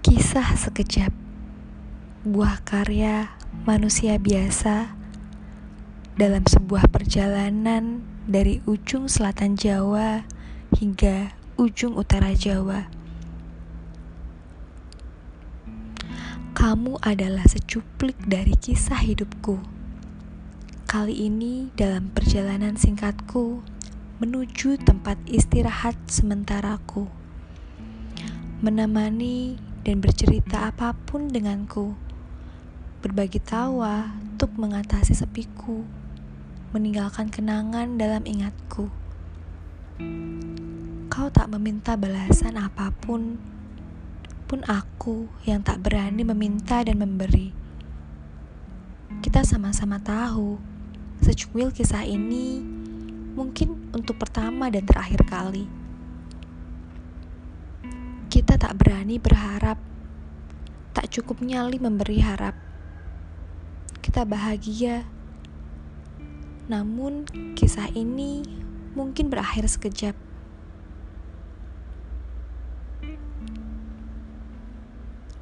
Kisah sekejap Buah karya manusia biasa Dalam sebuah perjalanan Dari ujung selatan Jawa Hingga ujung utara Jawa. Kamu adalah secuplik dari kisah hidupku. Kali ini dalam perjalanan singkatku Menuju tempat istirahat sementaraku. Menemani dan bercerita apa pun denganku. Berbagi tawa untuk mengatasi sepiku, meninggalkan kenangan dalam ingatku. Kau tak meminta balasan apa pun, pun aku yang tak berani meminta dan memberi. Kita sama-sama tahu, secuil kisah ini mungkin untuk pertama dan terakhir kali kita tak berani berharap, tak cukup nyali memberi harap. Kita bahagia, namun kisah ini mungkin berakhir sekejap.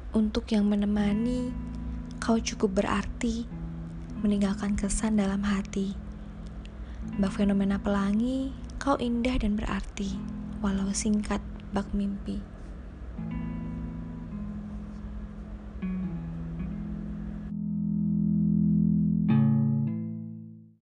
Untuk yang menemani, kau cukup berarti meninggalkan kesan dalam hati. Bak fenomena pelangi, kau indah dan berarti, walau singkat bak mimpi.